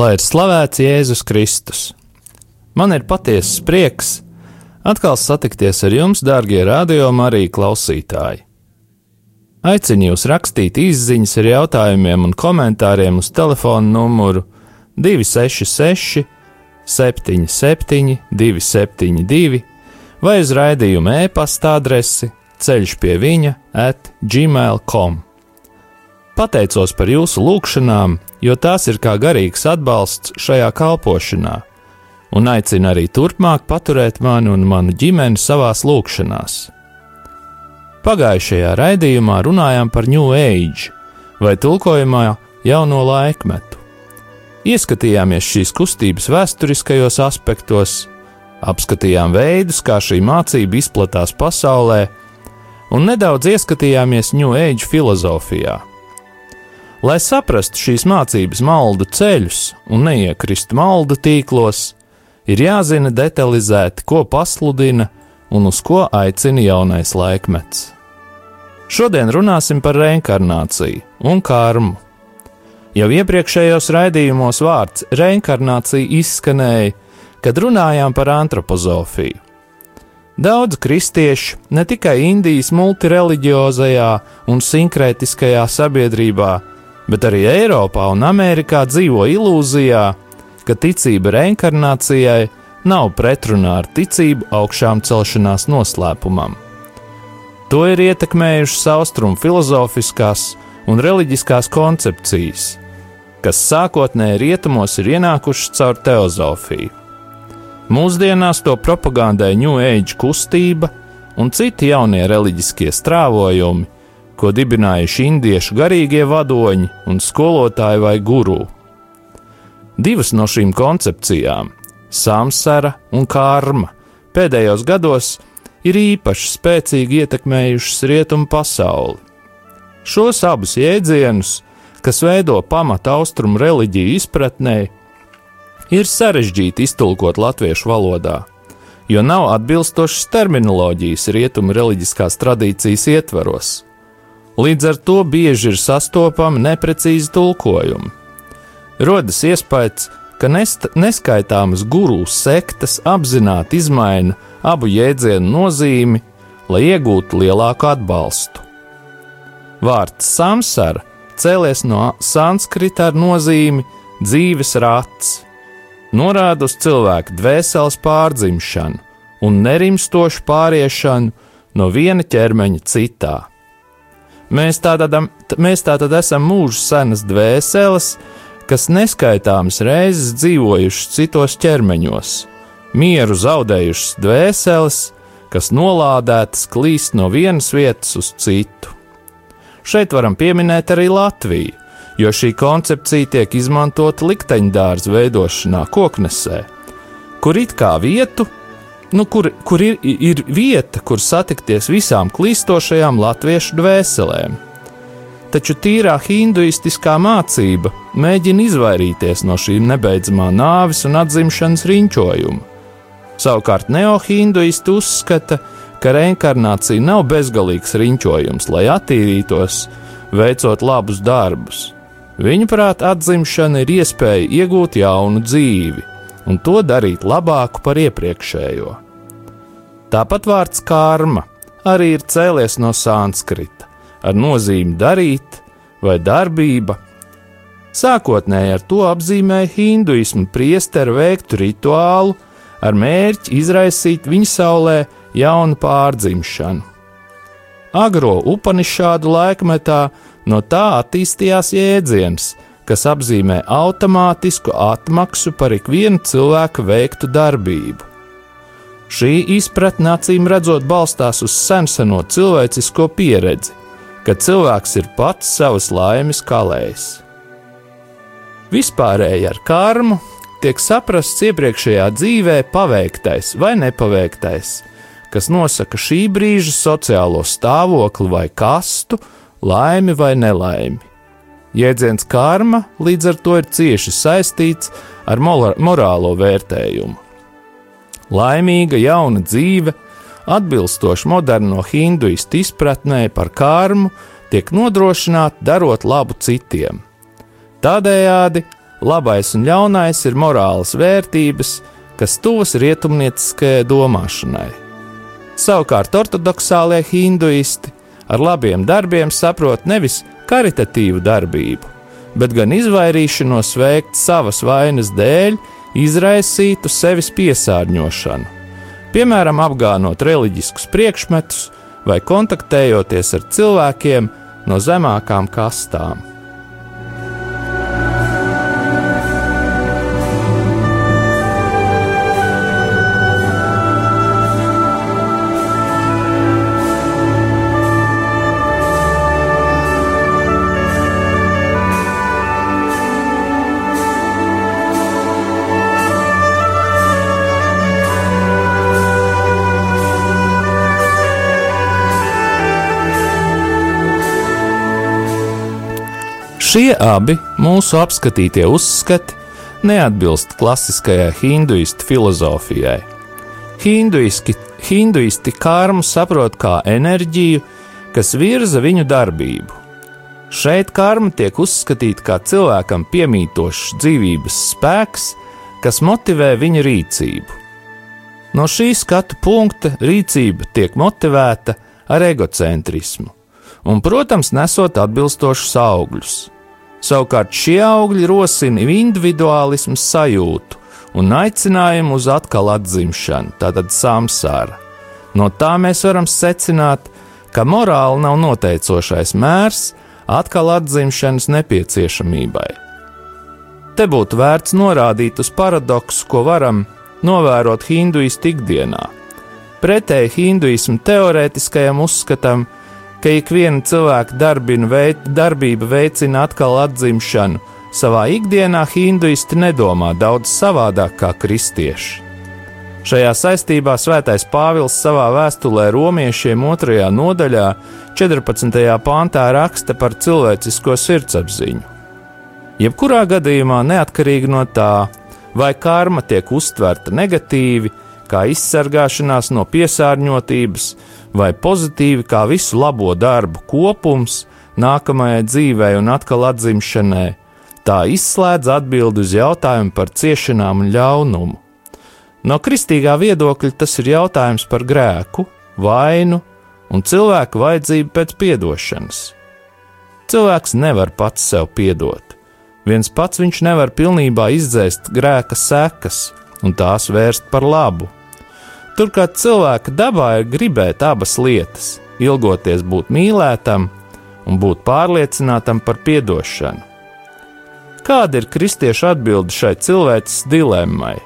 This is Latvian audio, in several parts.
Lai ir slavēts Jēzus Kristus! Man ir patiesas prieks atkal satikties ar jums, dārgie radio Marija klausītāji. Aicinu jūs rakstīt izziņas ar jautājumiem un komentāriem uz telefona numuru 266, 77, 272 vai uz raidījuma e-pasta adresi ceļš pie viņa at gmail.com. Pateicos par jūsu lūgšanām, jo tās ir kā garīgs atbalsts šajā kalpošanā, un aicinu arī turpmāk paturēt mani un manu ģimeni savās lūgšanās. Pagājušajā raidījumā runājām par New Age vai tulkojumā jauno laikmetu. Ieskatījāmies šīs kustības vēsturiskajos aspektos, apskatījām veidus, kā šī mācība izplatās pasaulē, un nedaudz ieskatījāmies New Age filozofijā. Lai saprastu šīs mācības maldu ceļus un neiekristu maldu tīklos, ir jāzina detalizēti, ko pasludina un uz ko aicina jaunais laikmets. Šodien runāsim par reinkarnāciju un karmu. Jau iepriekšējos raidījumos vārds reinkarnācija izskanēja, kad runājām par antropozofiju. Daudz kristiešu, ne tikai Indijas multireliģiozajā un sinkrētiskajā sabiedrībā, bet arī Eiropā un Amerikā dzīvo ilūzijā, ka ticība reinkarnācijai nav pretrunā ar ticību augšām celšanās noslēpumam. To ir ietekmējušas austrumu filozofiskās un reliģiskās koncepcijas, kas sākotnēji rietumos ir ienākušas caur teozofiju. Mūsdienās to propagandē New Age kustība un citi jaunie reliģiskie strāvojumi, ko dibinājuši indiešu garīgie vadoņi un skolotāji vai guru. Divas no šīm koncepcijām, samsara un karma, pēdējos gados ir īpaši spēcīgi ietekmējušas rietumu pasauli. Šos abus jēdzienus, kas veido pamatu austrumu reliģiju izpratnē, ir sarežģīti iztulkot latviešu valodā, jo nav atbilstošas terminoloģijas rietumu reliģiskās tradīcijas ietvaros. Līdz ar to bieži ir sastopami neprecīzi tulkojumi. Rodas iespējas, ka neskaitāmas guru sektas apzināti izmaina abu jēdzienu nozīmi, lai iegūtu lielāku atbalstu. Vārds samsara cēlies no sanskrita ar nozīmi dzīves rats, norāda uz cilvēka dvēseles pārdzimšanu un nerimstošu pāriešanu no viena ķermeņa citā. Mēs tātad, mēs tātad esam mūža senas dvēseles, kas neskaitāmas reizes dzīvojušas citos ķermeņos, mieru zaudējušas dvēseles, kas nolādētas klīst no vienas vietas uz citu. Šeit varam pieminēt arī Latviju, jo šī koncepcija tiek izmantota likteņdārza veidošanā koknesē, kur it kā vietu nu, kur, kur ir, ir vieta, kur satikties visām klīstošajām latviešu dvēselēm. Taču tīrā hinduistiskā mācība mēģina izvairīties no šīm nebeidzamā nāves un atzimšanas riņķojuma. Savukārt neohinduisti uzskata, ka reinkarnācija nav bezgalīgs riņķojums, lai attīrītos, veicot labus darbus. Viņuprāt, atzimšana ir iespēja iegūt jaunu dzīvi, un to darīt labāku par iepriekšējo. Tāpat vārds karma arī ir cēlies no sanskrita, ar nozīmi darīt vai darbība. Sākotnēji ar to apzīmēja hinduismu priesteru veiktu rituālu ar mērķi izraisīt viņa saulē jaunu pārdzimšanu. Agro upanišādu laikmetā no tā attīstījās jēdziens, kas apzīmē automātisku atmaksu par ikvienu cilvēku veiktu darbību. Šī izpratne acīm redzot balstās uz senseno cilvēcisko pieredzi, ka cilvēks ir pats savas laimes kalējs. Vispārēji ar karmu tiek saprasts iepriekšējā dzīvē paveiktais vai nepaveiktais, kas nosaka šī brīža sociālo stāvokli vai kastu, laimi vai nelaimi. Jēdziens karma līdz ar to ir cieši saistīts ar morālo vērtējumu. Laimīga jauna dzīve, atbilstoši moderno hinduistu izpratnē par karmu, tiek nodrošināta darot labu citiem. Tādējādi labais un ļaunais ir morālas vērtības, kas tuvas rietumnieciskajai domāšanai. Savukārt ortodoksālie hinduisti ar labiem darbiem saprot nevis karitatīvu darbību, bet gan izvairīšanos veikt savas vainas dēļ izraisītu sevis piesārņošanu, piemēram, apgānot reliģiskus priekšmetus vai kontaktējoties ar cilvēkiem no zemākām kastām. Šie abi mūsu apskatītie uzskati neatbilst klasiskajai hinduistu filozofijai. Hinduiski, hinduisti karmu saprot kā enerģiju, kas virza viņu darbību. Šeit karma tiek uzskatīta kā cilvēkam piemītošs dzīvības spēks, kas motivē viņa rīcību. No šī skatu punkta rīcība tiek motivēta ar egocentrismu, un, protams, nesot atbilstošus augļus. Savukārt šie augļi rosina individuālismu sajūtu un aicinājumu uz atkal atzimšanu, tātad samsāra. No tā mēs varam secināt, ka morāli nav noteicošais mērs atkal atzimšanas nepieciešamībai. Te būtu vērts norādīt uz paradoksu, ko varam novērot hinduistu ikdienā. Pretēji hinduismu teorētiskajam uzskatam, ka ikviena cilvēka veid, darbība veicina atkal atzimšanu. Savā ikdienā hinduisti nedomā daudz savādāk kā kristieši. Šajā saistībā Svētais Pāvils savā vēstulē romiešiem 2. nodaļā, 14. pāntā raksta par cilvēcisko sirdsapziņu. Jebkurā gadījumā, neatkarīgi no tā, vai karma tiek uztverta negatīvi, kā izsargāšanās no piesārņotības, vai pozitīvi kā visu labo darbu kopums nākamajai dzīvei un atkal atzimšanai, tā izslēdz atbildi uz jautājumu par ciešanām un ļaunumu. No kristīgā viedokļa tas ir jautājums par grēku, vainu un cilvēku vajadzību pēc atdošanas. Cilvēks nevar pats sev piedot. Viens pats viņš nevar pilnībā izdzēst grēka sekas un tās vērst par labu. Turklāt cilvēka dabā ir gribēt abas lietas - ilgoties būt mīlētam un būt pārliecinātam par atdošanu. Kāda ir kristiešu atbilde šai cilvēces dilemmai?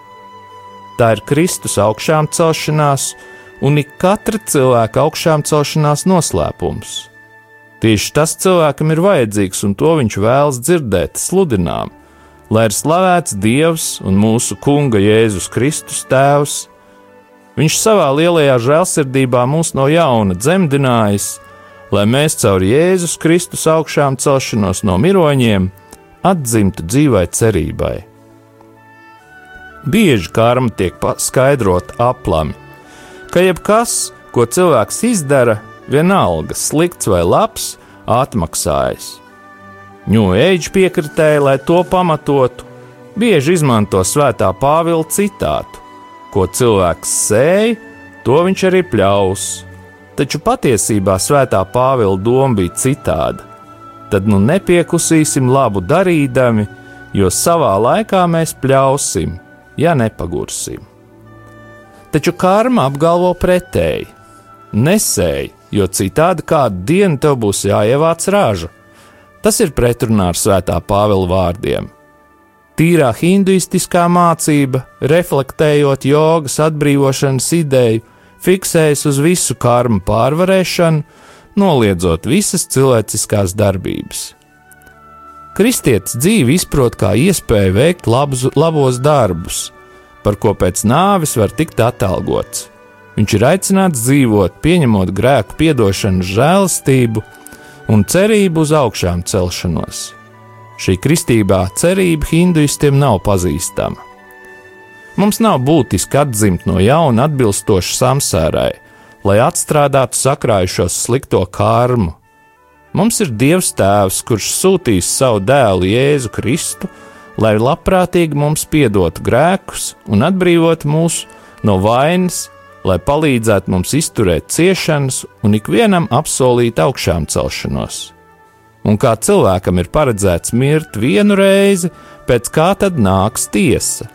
Tā ir Kristus augšām celšanās un ik katra cilvēka augšām celšanās noslēpums. Tieši tas cilvēkam ir vajadzīgs, un to viņš vēlas dzirdēt, sludinām, lai ir slavēts Dievs un mūsu Kunga Jēzus Kristus Tēvs Viņš savā lielajā žēlsirdībā mūs no jauna dzemdinājis, lai mēs caur Jēzus Kristus augšām celšanos no miroņiem atzimtu dzīvai cerībai. Bieži karma tiek skaidrota aplami, ka jebkas, ko cilvēks izdara, vienalga slikts vai labs, atmaksājas. Ņūēģi piekritēja, lai to pamatotu, bieži izmanto svētā Pāvila citātu Ko cilvēks sēja, to viņš arī pļaus. Taču patiesībā svētā Pāvila doma bija citāda. Tad nu nepiekusīsim labu darīdami, jo savā laikā mēs pļausim, ja nepagursim. Taču karma apgalvo pretēji: nesēji, jo citādi kādu dienu tev būs jāievāc raža. Tas ir pretrunā ar svētā Pāvila vārdiem. Tīrā hinduistiskā mācība, reflektējot jogas atbrīvošanas ideju, fiksējas uz visu karmu pārvarēšanu, noliedzot visas cilvēciskās darbības. Kristietis dzīvi izprot kā iespēju veikt labus, labos darbus, par ko pēc nāves var tikt atalgots. Viņš ir aicināts dzīvot, pieņemot grēku piedošanu, žēlastību un cerību uz augšām celšanos. Šī kristībā cerība hinduistiem nav pazīstama. Mums nav būtiski atzimt no jauna atbilstoši samsārai, lai atstrādātu sakrājušos slikto karmu. Mums ir Dievs Tēvs, kurš sūtīs savu dēlu Jēzu Kristu, lai labprātīgi mums piedotu grēkus un atbrīvotu mūs no vainas, lai palīdzētu mums izturēt ciešanas un ikvienam apsolīt augšām celšanos. Un kā cilvēkam ir paredzēts mirt vienu reizi, pēc kā tad nāks tiesa?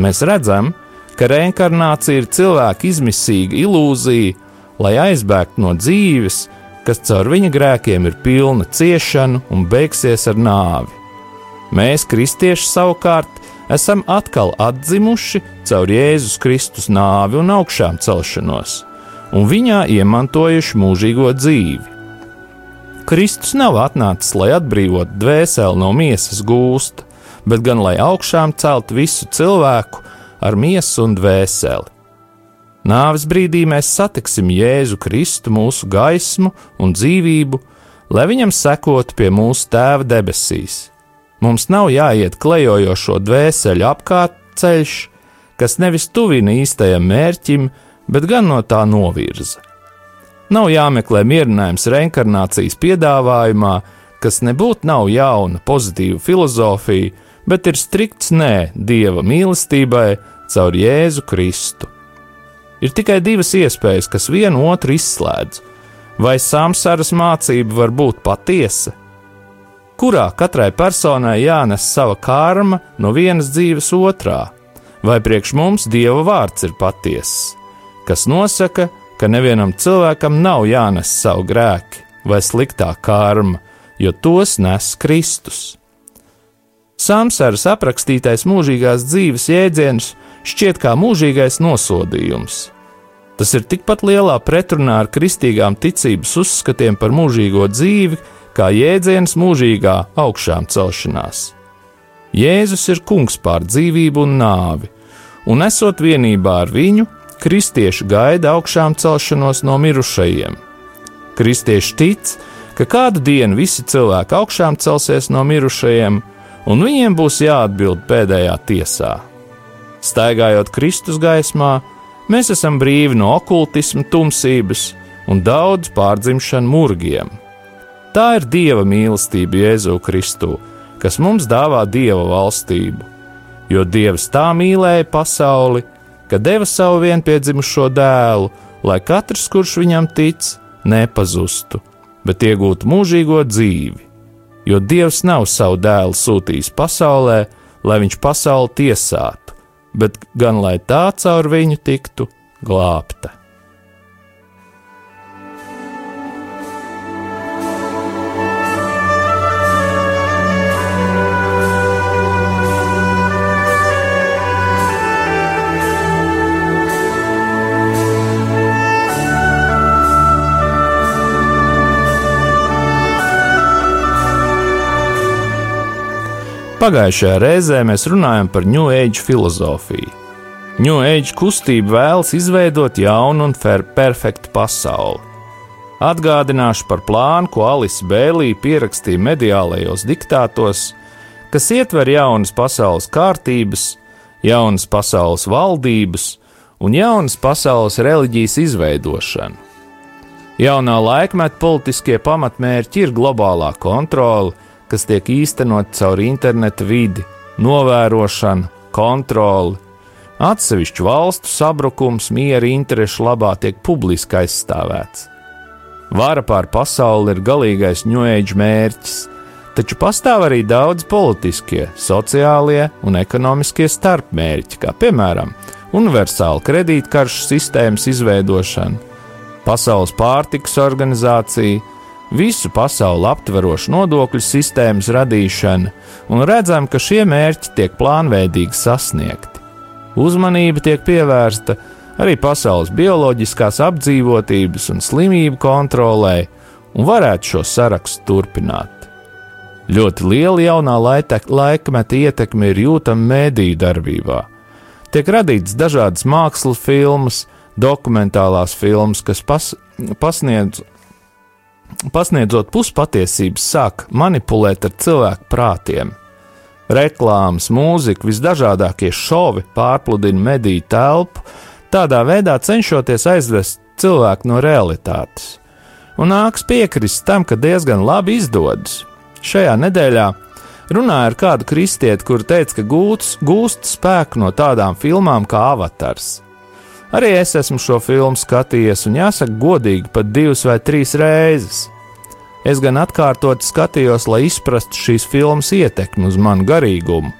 Mēs redzam, ka reinkarnācija ir cilvēka izmisīga ilūzija, lai aizbēgtu no dzīves, kas caur viņa grēkiem ir pilna ciešanu un beigsies ar nāvi. Mēs, kristieši, savukārt, esam atkal atzimuši caur Jēzus Kristus nāvi un augšām celšanos, un viņā iemantojuši mūžīgo dzīvi. Kristus nav atnācis, lai atbrīvotu dvēseli no miesas gūsta, bet gan lai augšām celt visu cilvēku ar miesu un dvēseli. Nāves brīdī mēs satiksim Jēzu Kristu, mūsu gaismu un dzīvību, lai viņam sekotu pie mūsu Tēva debesīs. Mums nav jāiet klejojošo dvēseli apkārt ceļš, kas nevis tuvina īstajam mērķim, bet gan no tā novirza. Nav jāmeklē mierinājums reinkarnācijas piedāvājumā, kas nebūtu nav jauna, pozitīva filozofija, bet ir strikts nē dieva mīlestībai caur Jēzu Kristu. Ir tikai divas iespējas, kas vienu otru izslēdz. Vai samsaras mācība var būt patiesa, kurā katrai personai jānes sava karma no vienas dzīves otrā, vai priekš mums Dieva vārds ir patiess, kas nosaka, ka nevienam cilvēkam nav jānes savu grēku vai sliktā karma, jo tos nes Kristus. Samsāras aprakstītais mūžīgās dzīves jēdziens šķiet kā mūžīgais nosodījums. Tas ir tikpat lielā pretrunā ar kristīgām ticības uzskatiem par mūžīgo dzīvi, kā jēdziens mūžīgā augšām celšanās. Jēzus ir kungs pār dzīvību un nāvi, un esot vienībā ar viņu, kristieši gaida augšām celšanos no mirušajiem. Kristieši tic, ka kādu dienu visi cilvēki augšām celsies no mirušajiem, un viņiem būs jāatbild pēdējā tiesā. Staigājot Kristus gaismā, mēs esam brīvi no okultisma tumsības un daudz pārdzimšanu murgiem. Tā ir Dieva mīlestība Jēzu Kristu, kas mums dāvā Dieva valstību. Jo Dievs tā mīlēja pasauli, ka deva savu vienpiedzimušo dēlu, lai katrs, kurš viņam tic, nepazustu, bet iegūtu mūžīgo dzīvi. Jo Dievs nav savu dēlu sūtījis pasaulē, lai viņš pasauli tiesātu, bet gan lai tā caur viņu tiktu glābta. Pagājušajā reizē mēs runājam par New Age filozofiju. New Age kustība vēlas izveidot jaunu un perfektu pasauli. Atgādināšu par plānu, ko Alisa Bēlī pierakstīja mediālajos diktātos, kas ietver jaunas pasaules kārtības, jaunas pasaules valdības un jaunas pasaules reliģijas izveidošanu. Jaunā laikmeta politiskie pamatmērķi ir globālā kontrole, kas tiek īstenot caur interneta vidi, novērošanu, kontroli. Atsevišķu valstu sabrukums miera interešu labā tiek publiski aizstāvēts. Vara pār pasauli ir galīgais ņūēģis mērķis, taču pastāv arī daudz politiskie, sociālie un ekonomiskie starpmērķi, kā piemēram universāla kredītkaršu sistēmas izveidošana, Pasaules pārtikas organizācija, visu pasauli aptverošu nodokļu sistēmas radīšana, un redzam, ka šie mērķi tiek plānveidīgi sasniegti. Uzmanība tiek pievērsta arī pasaules bioloģiskās apdzīvotības un slimību kontrolē, un varētu šo sarakstu turpināt. Ļoti liela jaunā laikmeta ietekme ir jūtama mēdīju darbībā. Tiek radītas dažādas mākslas filmas, dokumentālās filmas, kas pas, pasniedz, pasniedzot puspatiesības, sāk manipulēt ar cilvēku prātiem. Reklāmas, mūzika, visdažādākie šovi pārpludina mediju telpu, tādā veidā cenšoties aizvest cilvēku no realitātes. Un nāks piekrist tam, ka diezgan labi izdodas. Šajā nedēļā runāja ar kādu kristieti, kur teica, ka gūts, gūst spēku no tādām filmām kā Avatars. Arī es esmu šo filmu skatījies, un jāsaka, godīgi pat divas vai trīs reizes. Es gan atkārtot skatījos, lai izprastu šīs filmas ietekmi uz manu garīgumu,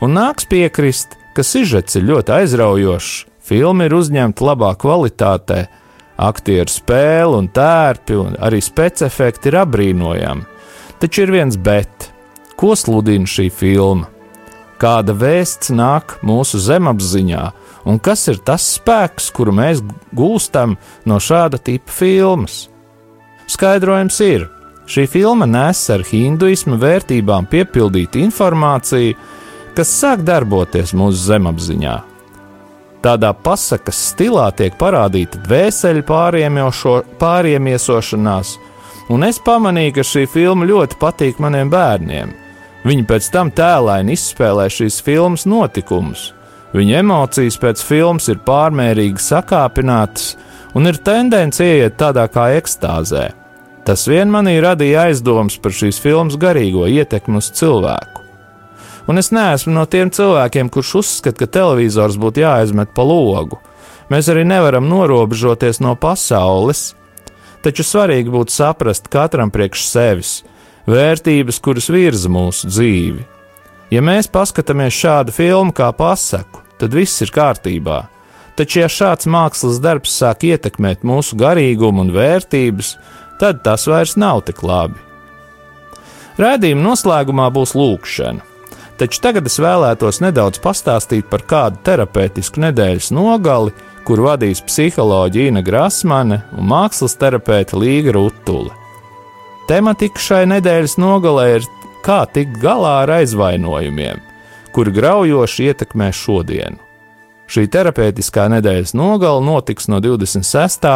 un nāks piekrist, ka sižets ir ļoti aizraujošs, filma ir uzņemta labā kvalitātē, aktieru spēle un tērpi, un arī specifekti ir apbrīnojami. Taču ir viens bet, ko sludina šī filma? Kāda vēsts nāk mūsu zemapziņā, un kas ir tas spēks, kuru mēs gūstam no šāda tipa filmas? Skaidrojums ir, šī filma nes ar hinduismu vērtībām piepildītu informāciju, kas sāk darboties mūsu zemapziņā. Tādā pasakas stilā tiek parādīta dvēseli pāriemiesošanās, un es pamanīju, ka šī filma ļoti patīk maniem bērniem. Viņi pēc tam tēlēni izspēlē šīs filmas notikumus. Viņa emocijas pēc filmas ir pārmērīgi sakāpinātas un ir tendence ieiet tādā kā ekstāzē. Tas vien manī radīja aizdomas par šīs filmas garīgo ietekmi uz cilvēku. Un es neesmu no tiem cilvēkiem, kurš uzskata, ka televizors būtu jāizmet pa logu. Mēs arī nevaram norobežoties no pasaules, taču svarīgi būtu saprast katram priekš sevis vērtības, kuras virza mūsu dzīvi. Ja mēs paskatāmies šādu filmu kā pasaku, tad viss ir kārtībā. Taču, ja šāds mākslas darbs sāk ietekmēt mūsu garīgumu un vērtības, tad tas vairs nav tik labi. Rādījuma noslēgumā būs lūkšana. Taču tagad es vēlētos nedaudz pastāstīt par kādu terapeitisku nedēļas nogali, kur vadīs psiholoģija Ina Grasmane un mākslas terapeita Līga Rutule. Tematika šai nedēļas nogalē ir kā tikt galā ar aizvainojumiem, kuri graujoši ietekmē šodienu. Šī terapeitiskā nedēļas nogala notiks no 26.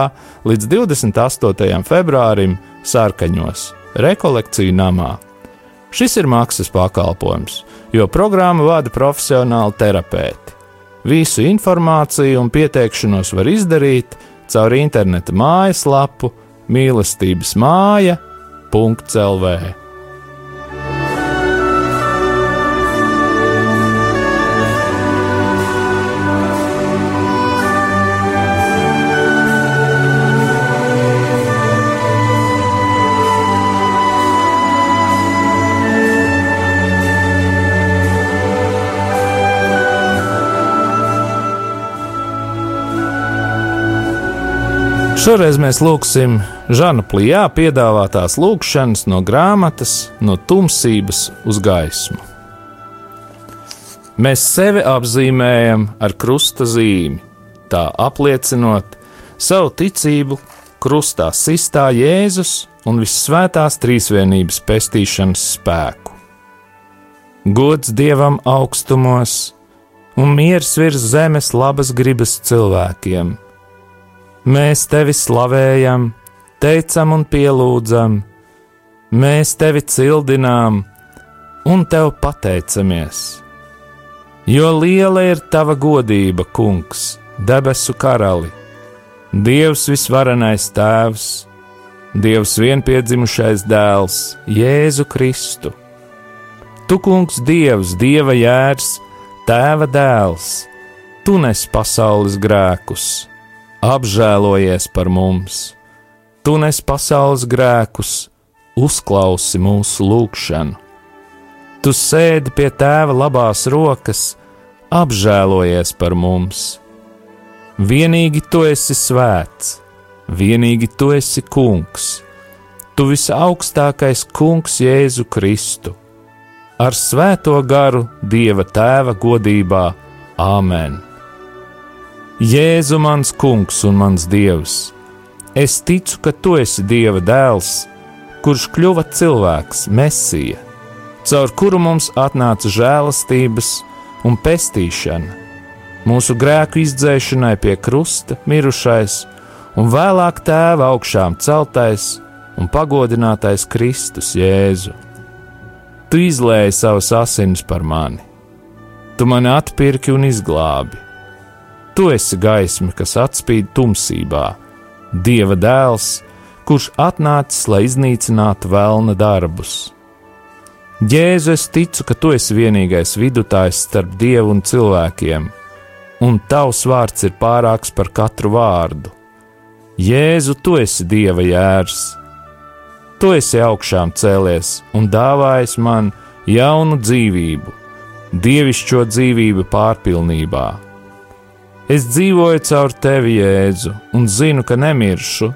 līdz 28. februārim Sārkaņos, rekolekciju namā. Šis ir maksas pakalpojums, jo programmu vada profesionāli terapeiti. Visu informāciju un pieteikšanos var izdarīt caur interneta mājaslapu mīlestības māja.lv. Šoreiz mēs lūgsim Žana Plijā piedāvātās lūgšanas no grāmatas No tumsības uz gaismu. Mēs sevi apzīmējam ar krusta zīmi, tā apliecinot savu ticību krustā sistā Jēzus un visvētās trīsvienības pestīšanas spēku. Gods Dievam augstumos un miers virs zemes labas gribas cilvēkiem – Mēs tevi slavējam, teicam un pielūdzam, mēs tevi cildinām un tev pateicamies. Jo liela ir tava godība, kungs, debesu karali, Dievs visvarenais tēvs, Dievs vienpiedzimušais dēls, Jēzu Kristu. Tu, kungs, Dievs, Dieva jērs, Tēva dēls, tu nes pasaules grēkus apžēlojies par mums, tu nes pasaules grēkus, uzklausi mūsu lūgšanu. Tu sēdi pie tēva labās rokas, apžēlojies par mums. Vienīgi tu esi svēts, vienīgi tu esi kungs, tu visaugstākais kungs Jēzu Kristu. Ar svēto garu Dieva tēva godībā Āmen! Jēzu, mans kungs un mans dievs, es ticu, ka tu esi Dieva dēls, kurš kļuva cilvēks, Mēsija, caur kuru mums atnāca žēlastības un pestīšana, mūsu grēku izdzēšanai pie krusta, mirušais un vēlāk tēva augšām celtais un pagodinātais Kristus Jēzu. Tu izlēji savas asinis par mani, tu mani atpirki un izglābi. Tu esi gaisma, kas atspīd tumsībā, Dieva dēls, kurš atnācis, lai iznīcinātu vēlna darbus. Jēzu, es ticu, ka tu esi vienīgais vidutājs starp dievu un cilvēkiem, un tavs vārds ir pārāks par katru vārdu. Jēzu, tu esi dieva jērs. Tu esi augšām cēlies un dāvājis man jaunu dzīvību, dievišķo dzīvību pārpilnībā. Es dzīvoju caur tevi, Jēzu, un zinu, ka nemiršu,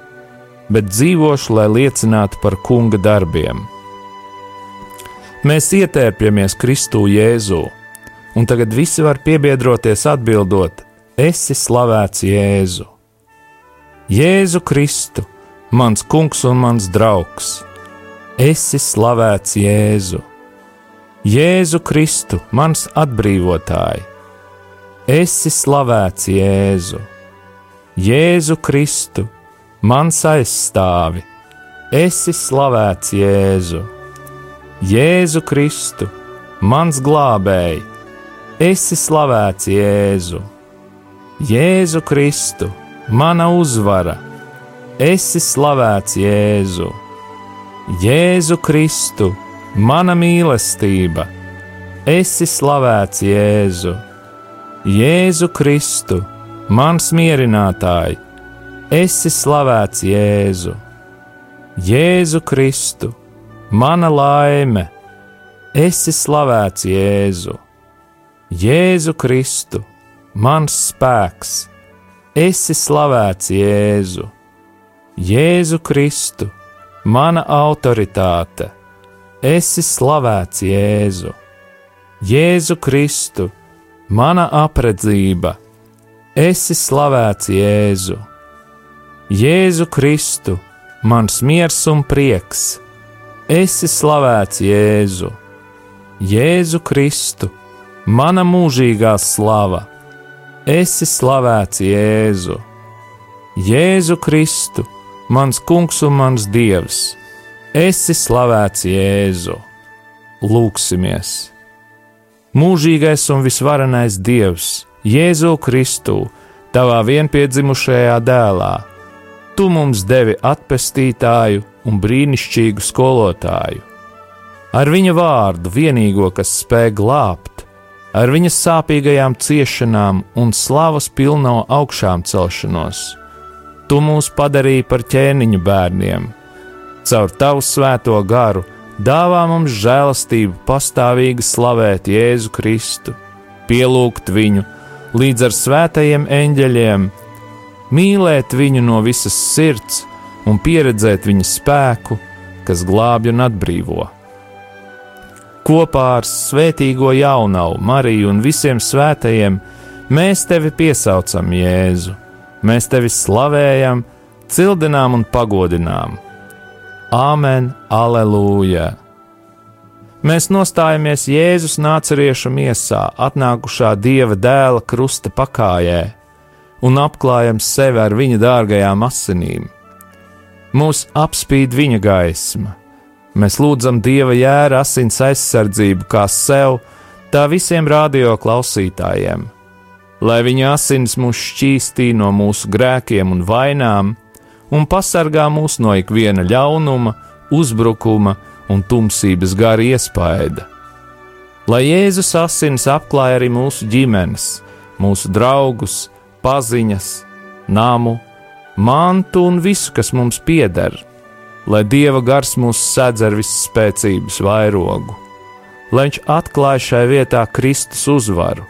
bet dzīvošu, lai liecinātu par kunga darbiem. Mēs ietērpjamies Kristū Jēzū, un tagad visi var piebiedroties atbildot: Esi slavēts Jēzu! Jēzu Kristu, mans kungs un mans draugs! Esi slavēts Jēzu! Jēzu Kristu, mans atbrīvotāji! Esi slavēts Jēzu! Jēzu Kristu, mans aizstāvi! Esi slavēts Jēzu! Jēzu Kristu, mans glābēji! Esi slavēts Jēzu! Jēzu Kristu, mana uzvara! Esi slavēts Jēzu! Jēzu Kristu, mana mīlestība! Esi slavēts Jēzu! Jēzu Kristu, mans mierinātāj, esi slavēts Jēzu. Jēzu Kristu, mana laime, esi slavēts Jēzu. Jēzu Kristu, mans spēks, esi slavēts Jēzu. Jēzu Kristu, mana autoritāte, esi slavēts Jēzu. Jēzu Kristu, mana apredzība, esi slavēts Jēzu. Jēzu Kristu, mans miers un prieks, esi slavēts Jēzu. Jēzu Kristu, mana mūžīgā slava, esi slavēts Jēzu. Jēzu Kristu, mans kungs un mans dievs, esi slavēts Jēzu. Lūksimies! Mūžīgais un visvarenais Dievs, Jēzu Kristu, tavā vienpiedzimušajā dēlā, tu mums devi atpestītāju un brīnišķīgu skolotāju. Ar viņa vārdu vienīgo, kas spēj glābt, ar viņa sāpīgajām ciešanām un slavas pilno augšām celšanos, tu mūs padarīji par ķēniņu bērniem, caur tavu svēto garu dāvā mums žēlastību pastāvīgi slavēt Jēzu Kristu, pielūgt viņu līdz ar svētajiem eņģeļiem, mīlēt viņu no visas sirds un pieredzēt viņa spēku, kas glābj un atbrīvo. Kopā ar svētīgo jaunavu Mariju un visiem svētajiem mēs tevi piesaucam Jēzu, mēs tevi slavējam, cildinām un pagodinām Āmen, Aleluja! Mēs nostājamies Jēzus nāceriešu miesā, atnākušā Dieva dēla krusta pakājē, un apklājam sevi ar viņa dārgajām asinīm. Mūs apspīd viņa gaisma. Mēs lūdzam Dieva jēra asins aizsardzību kā sev, tā visiem radio klausītājiem, lai viņa asins mūs šķīstī no mūsu grēkiem un vainām, un pasargā mūs no ikviena ļaunuma, uzbrukuma un tumsības gara iespaida. Lai Jēzus asins apklāj arī mūsu ģimenes, mūsu draugus, paziņas, namu, mantu un visu, kas mums pieder, lai Dieva gars mūs sedz ar visspēcības vairogu, lai Viņš atklāj šai vietā Kristus uzvaru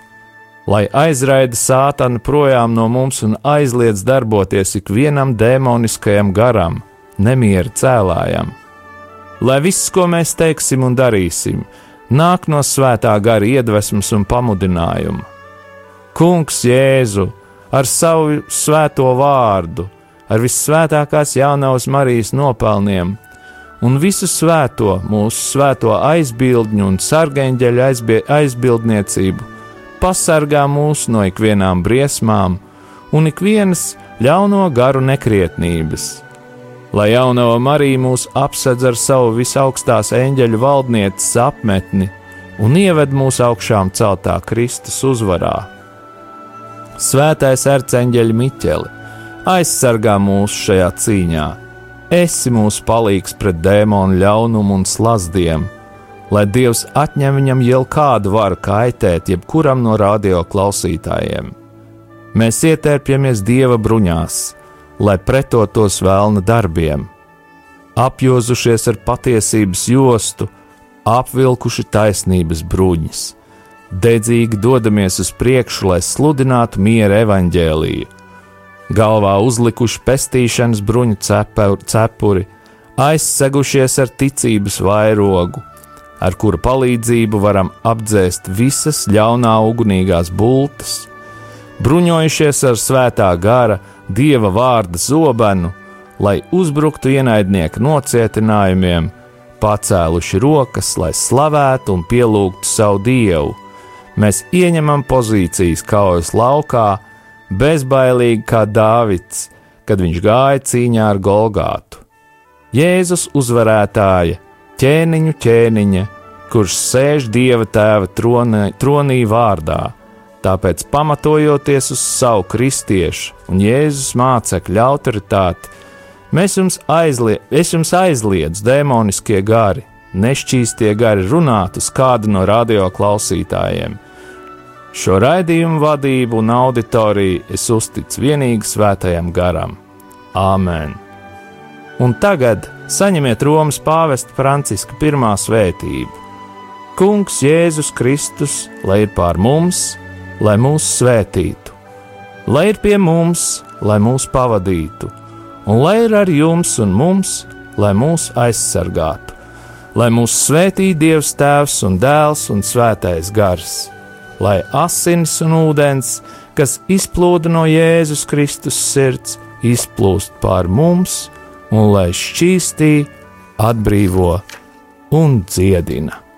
lai aizraida sātanu projām no mums un aizliedz darboties ikvienam demoniskajam garam, nemiera cēlājam. Lai viss, ko mēs teiksim un darīsim, nāk no svētā gara iedvesmas un pamudinājuma. Kungs Jēzu ar savu svēto vārdu, ar vissvētākās jaunās Marijas nopelniem un visu svēto, mūsu svēto aizbildņu un sargeņģeļu aizbildniecību, pasargā mūs no ikvienām briesmām un ikvienas ļauno garu nekrietnības. Lai jaunava Marija mūs apsedz ar savu visaugstās eņģeļu valdnieces apmetni un ieved mūsu augšām celtā Kristus uzvarā. Svētais arcēnģeļa Miķeli aizsargā mūs šajā cīņā! esi mūsu palīgs pret dēmonu ļaunumu un slazdiem, lai Dievs atņem viņam jau kādu varu kaitēt jebkuram no radio klausītājiem. Mēs ietērpjamies Dieva bruņās, lai pretotos vēlna darbiem, apjozušies ar patiesības jostu, apvilkuši taisnības bruņas, dedzīgi dodamies uz priekšu, lai sludinātu miera evaņģēlīju galvā uzlikuši pestīšanas bruņu cepuri, aizsegušies ar ticības vairogu, ar kura palīdzību varam apdzēst visas ļaunā ugunīgās bultas, bruņojušies ar svētā gara, dieva vārda zobenu, lai uzbruktu ienaidnieku nocietinājumiem, pacēluši rokas, lai slavētu un pielūgtu savu dievu. Mēs ieņemam pozīcijas kaujas laukā, bezbailīgi kā Dāvids, kad viņš gāja cīņā ar Golgātu. Jēzus uzvarētāja, ķēniņu ķēniņa, kurš sēž Dieva tēva tronī, tronī vārdā, tāpēc pamatojoties uz savu kristiešu un Jēzus mācekļu autoritāti, jums, aizlie, jums aizliedzu demoniskie gari, nešķīstie gari runāt uz kādu no radio klausītājiem Šo raidījumu vadību un auditoriju es uzticu vienīgi svētajam garam. Āmen! Un tagad saņemiet Romas pāvesta Franciska pirmā svētību. Kungs Jēzus Kristus, lai ir pār mums, lai mūs svētītu, lai ir pie mums, lai mūs pavadītu, un lai ir ar jums un mums, lai mūs aizsargātu, lai mūs svētī Dievs Tēvs un Dēls un Svētais Gars. Lai asins un ūdens, kas izplūda no Jēzus Kristus sirds, izplūst pār mums un lai šķīstī, atbrīvo un dziedina.